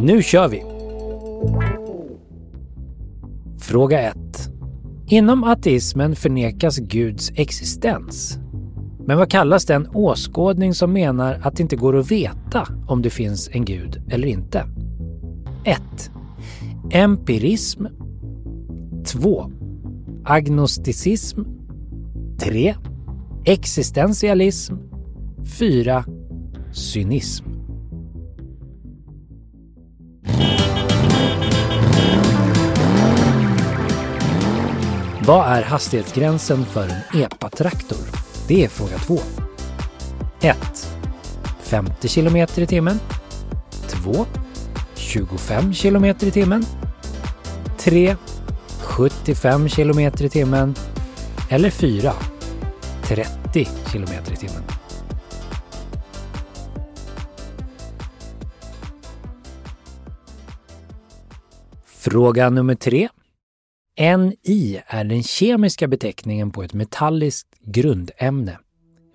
Nu kör vi! Fråga 1. Inom ateismen förnekas Guds existens. Men vad kallas den åskådning som menar att det inte går att veta om det finns en gud eller inte? 1. Empirism 2. Agnosticism 3. Existentialism 4. Cynism Vad är hastighetsgränsen för en epatraktor? Det är fråga 2. 1. 50 km i timmen. 2. 25 km i timmen. 3. 75 km i timmen. Eller 4. 30 km i timmen. Fråga nummer 3. Ni är den kemiska beteckningen på ett metalliskt grundämne.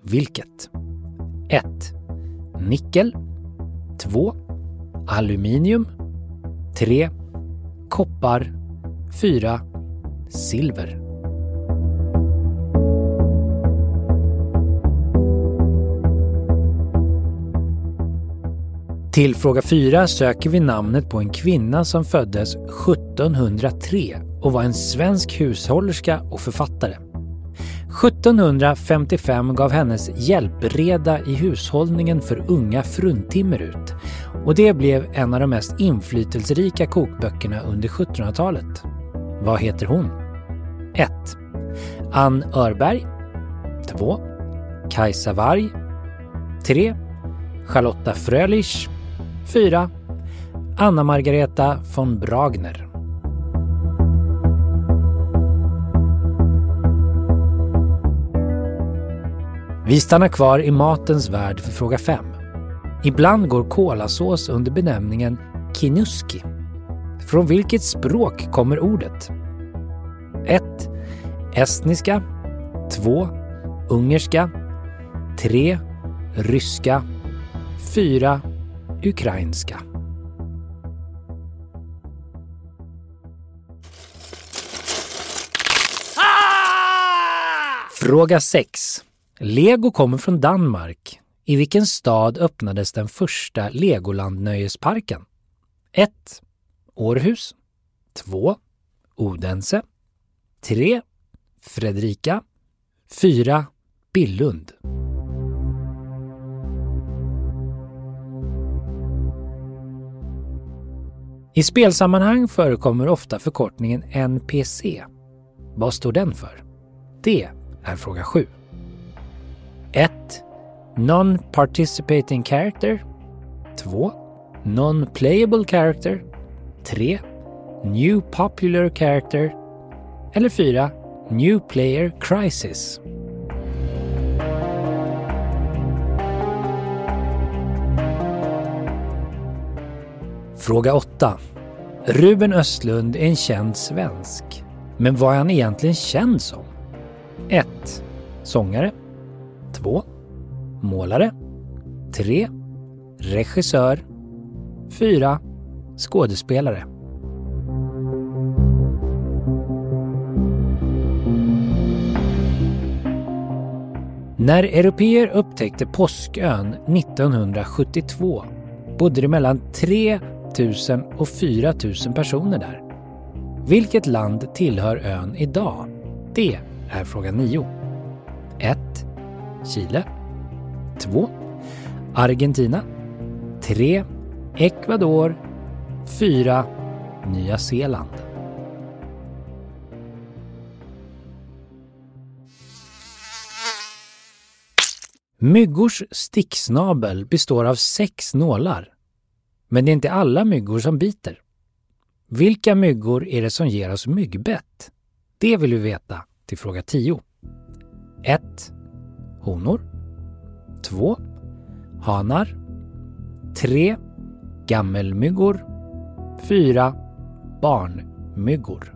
Vilket? 1. Nickel 2. Aluminium 3. Koppar 4. Silver Till fråga 4 söker vi namnet på en kvinna som föddes 1703 och var en svensk hushållerska och författare. 1755 gav hennes Hjälpreda i hushållningen för unga fruntimmer ut och det blev en av de mest inflytelserika kokböckerna under 1700-talet. Vad heter hon? 1. Ann Örberg 2. Kajsa Warg 3. Charlotta Frölich 4. Anna Margareta von Bragner Vi stannar kvar i matens värld för fråga 5. Ibland går kolasås under benämningen kinuski. Från vilket språk kommer ordet? 1. Estniska 2. Ungerska 3. Ryska 4. Ukrainska Fråga 6. Lego kommer från Danmark. I vilken stad öppnades den första Legoland-nöjesparken? 1. Århus 2. Odense 3. Fredrika 4. Billund I spelsammanhang förekommer ofta förkortningen NPC. Vad står den för? Det är fråga 7. 1. Non-participating character 2. Non-playable character 3. New popular character eller 4. New player crisis. Fråga 8. Ruben Östlund är en känd svensk. Men vad är han egentligen känd som? 1. Sångare 2. Målare 3. Regissör 4. Skådespelare När europeer upptäckte Påskön 1972 bodde det mellan 3 000 och 4 000 personer där. Vilket land tillhör ön idag? Det är fråga 9. 1. Chile 2. Argentina 3. Ecuador 4. Nya Zeeland Myggors sticksnabel består av sex nålar. Men det är inte alla myggor som biter. Vilka myggor är det som ger oss myggbett? Det vill vi veta till fråga 10. 1. Honor 2. Hanar 3. Gammelmyggor 4. Barnmyggor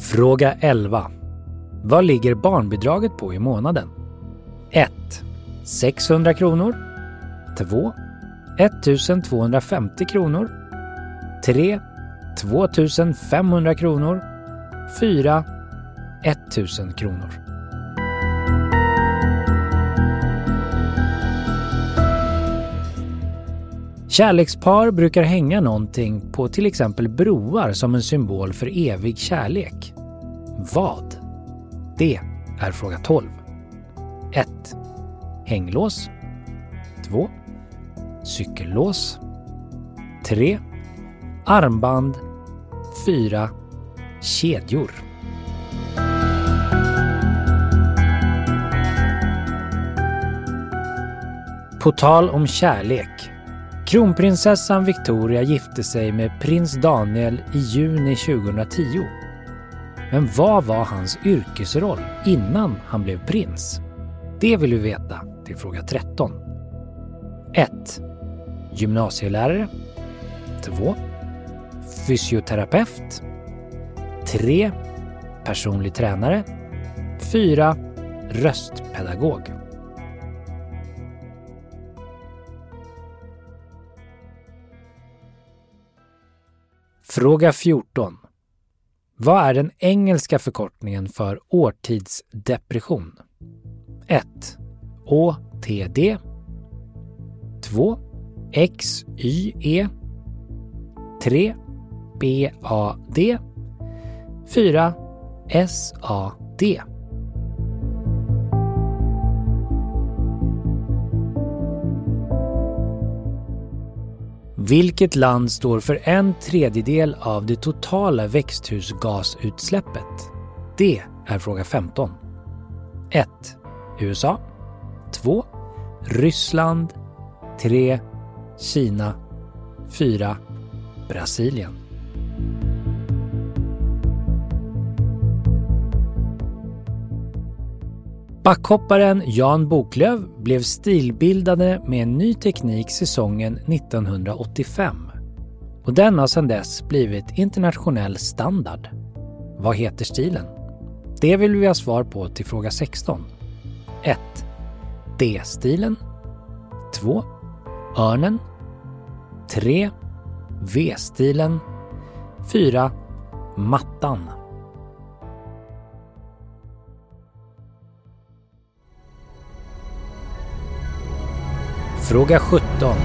Fråga 11. Vad ligger barnbidraget på i månaden? 1. 600 kronor 2. 1250 kronor 3. 2500 kronor 4. 1000 kronor Kärlekspar brukar hänga någonting på till exempel broar som en symbol för evig kärlek. Vad? Det är fråga 12. 1. Hänglås 2. Cykellås 3. Armband 4. Kedjor På tal om kärlek. Kronprinsessan Victoria gifte sig med prins Daniel i juni 2010. Men vad var hans yrkesroll innan han blev prins? Det vill vi veta till fråga 13. 1. Gymnasielärare 2. Fysioterapeut 3. Personlig tränare 4. Röstpedagog Fråga 14. Vad är den engelska förkortningen för årtidsdepression? 1. ÅTD 2. XYE 3. BAD 4. SAD Vilket land står för en tredjedel av det totala växthusgasutsläppet? Det är fråga 15. 1. USA 2. Ryssland 3. Kina 4. Brasilien Backhopparen Jan Boklöv blev stilbildande med en ny teknik säsongen 1985. Och den har sedan dess blivit internationell standard. Vad heter stilen? Det vill vi ha svar på till fråga 16. 1. D-stilen 2. Örnen 3. V-stilen 4. Mattan Fråga 17.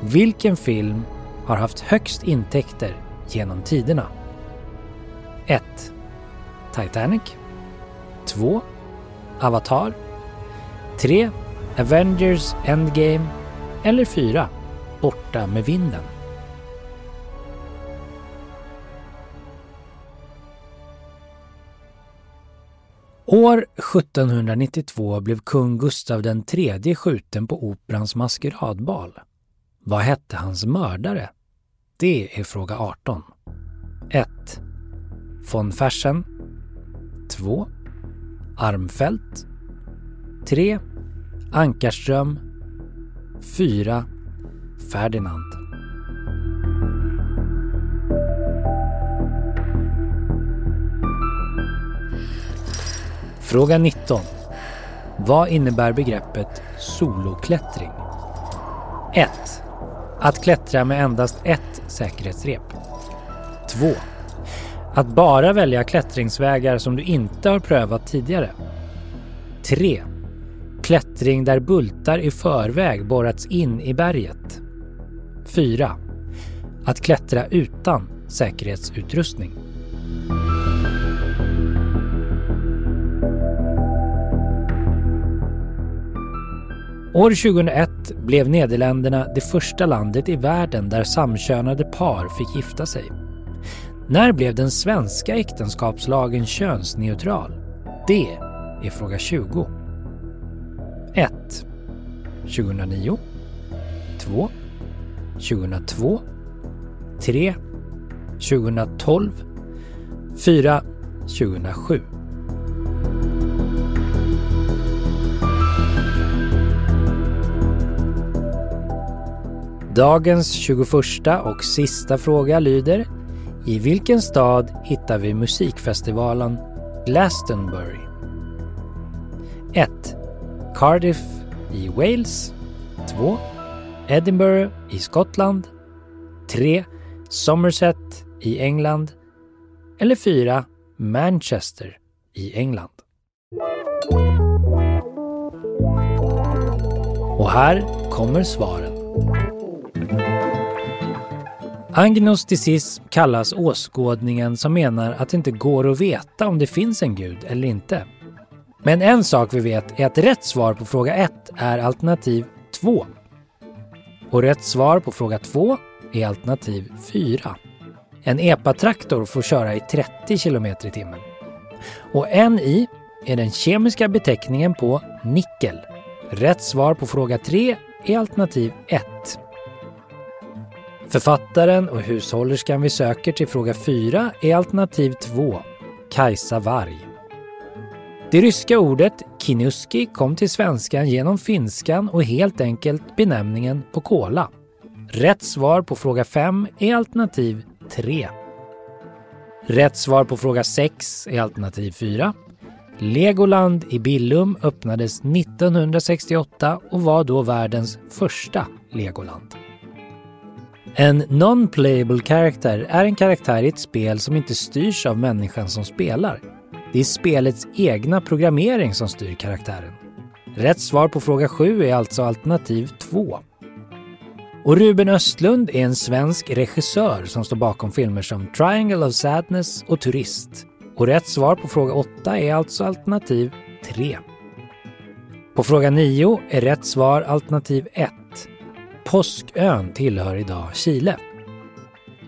Vilken film har haft högst intäkter genom tiderna? 1. Titanic 2. Avatar 3. Avengers Endgame eller 4. Borta med vinden. År 1792 blev kung Gustav III skjuten på Operans maskeradbal. Vad hette hans mördare? Det är fråga 18. 1. Von Fersen 2. Armfelt 3. Ankarström 4. Ferdinand Fråga 19. Vad innebär begreppet soloklättring? 1. Att klättra med endast ett säkerhetsrep. 2. Att bara välja klättringsvägar som du inte har prövat tidigare. 3. Klättring där bultar i förväg borrats in i berget. 4. Att klättra utan säkerhetsutrustning. År 2001 blev Nederländerna det första landet i världen där samkönade par fick gifta sig. När blev den svenska äktenskapslagen könsneutral? Det är fråga 20. 1. 2009 2. 2002 3. 2012 4. 2007 Dagens 21 och sista fråga lyder i vilken stad hittar vi musikfestivalen Glastonbury? 1. Cardiff i Wales 2. Edinburgh i Skottland 3. Somerset i England eller 4. Manchester i England. Och här kommer svaren. Agnosticism kallas åskådningen som menar att det inte går att veta om det finns en gud eller inte. Men en sak vi vet är att rätt svar på fråga 1 är alternativ 2. Och rätt svar på fråga 2 är alternativ 4. En epatraktor får köra i 30 km i timmen. Och NI är den kemiska beteckningen på nickel. Rätt svar på fråga 3 är alternativ 1. Författaren och hushållerskan vi söker till fråga 4 är alternativ 2, Kajsa Warg. Det ryska ordet kinuski kom till svenskan genom finskan och helt enkelt benämningen på kola. Rätt svar på fråga 5 är alternativ 3. Rätt svar på fråga 6 är alternativ 4. Legoland i Billum öppnades 1968 och var då världens första Legoland. En non-playable karaktär är en karaktär i ett spel som inte styrs av människan som spelar. Det är spelets egna programmering som styr karaktären. Rätt svar på fråga 7 är alltså alternativ 2. Och Ruben Östlund är en svensk regissör som står bakom filmer som Triangle of Sadness och Turist. Och rätt svar på fråga 8 är alltså alternativ 3. På fråga 9 är rätt svar alternativ 1. Påskön tillhör idag Chile.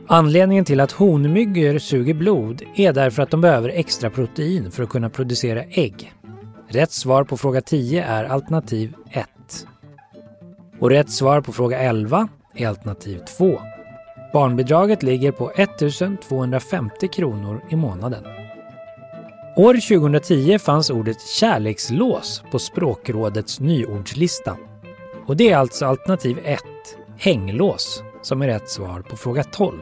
Anledningen till att honmyggor suger blod är därför att de behöver extra protein för att kunna producera ägg. Rätt svar på fråga 10 är alternativ 1. Och rätt svar på fråga 11 är alternativ 2. Barnbidraget ligger på 1250 kronor i månaden. År 2010 fanns ordet kärlekslås på Språkrådets nyordslista. Och det är alltså alternativ 1, hänglås, som är rätt svar på fråga 12.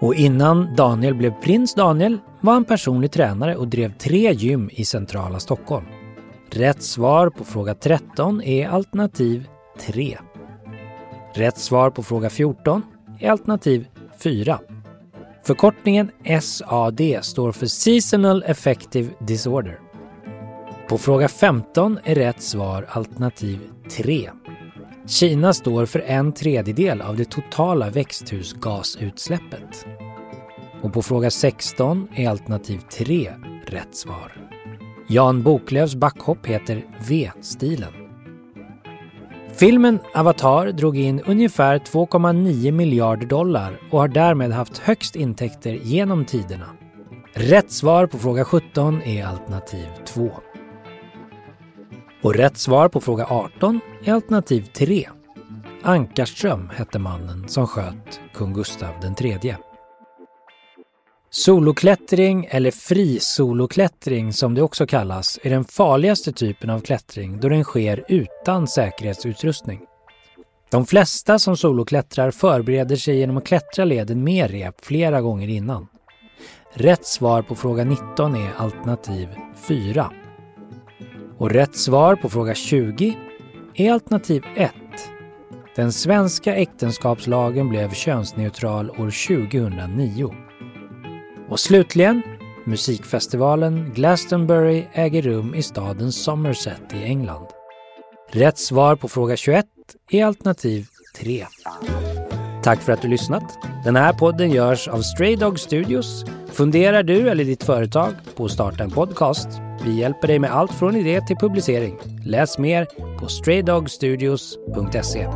Och innan Daniel blev prins Daniel var han personlig tränare och drev tre gym i centrala Stockholm. Rätt svar på fråga 13 är alternativ 3. Rätt svar på fråga 14 är alternativ 4. Förkortningen SAD står för Seasonal Affective Disorder. På fråga 15 är rätt svar alternativ 3. Kina står för en tredjedel av det totala växthusgasutsläppet. Och på fråga 16 är alternativ 3 rätt svar. Jan Boklövs backhopp heter V-stilen. Filmen Avatar drog in ungefär 2,9 miljarder dollar och har därmed haft högst intäkter genom tiderna. Rätt svar på fråga 17 är alternativ 2. Och rätt svar på fråga 18 är alternativ 3. Ankarström hette mannen som sköt kung Gustav III. Soloklättring eller frisoloklättring som det också kallas är den farligaste typen av klättring då den sker utan säkerhetsutrustning. De flesta som soloklättrar förbereder sig genom att klättra leden med rep flera gånger innan. Rätt svar på fråga 19 är alternativ 4. Och rätt svar på fråga 20 är alternativ 1. Den svenska äktenskapslagen blev könsneutral år 2009. Och slutligen, musikfestivalen Glastonbury äger rum i staden Somerset i England. Rätt svar på fråga 21 är alternativ 3. Tack för att du lyssnat. Den här podden görs av Stray Dog Studios. Funderar du eller ditt företag på att starta en podcast? Vi hjälper dig med allt från idé till publicering. Läs mer på straydogstudios.se.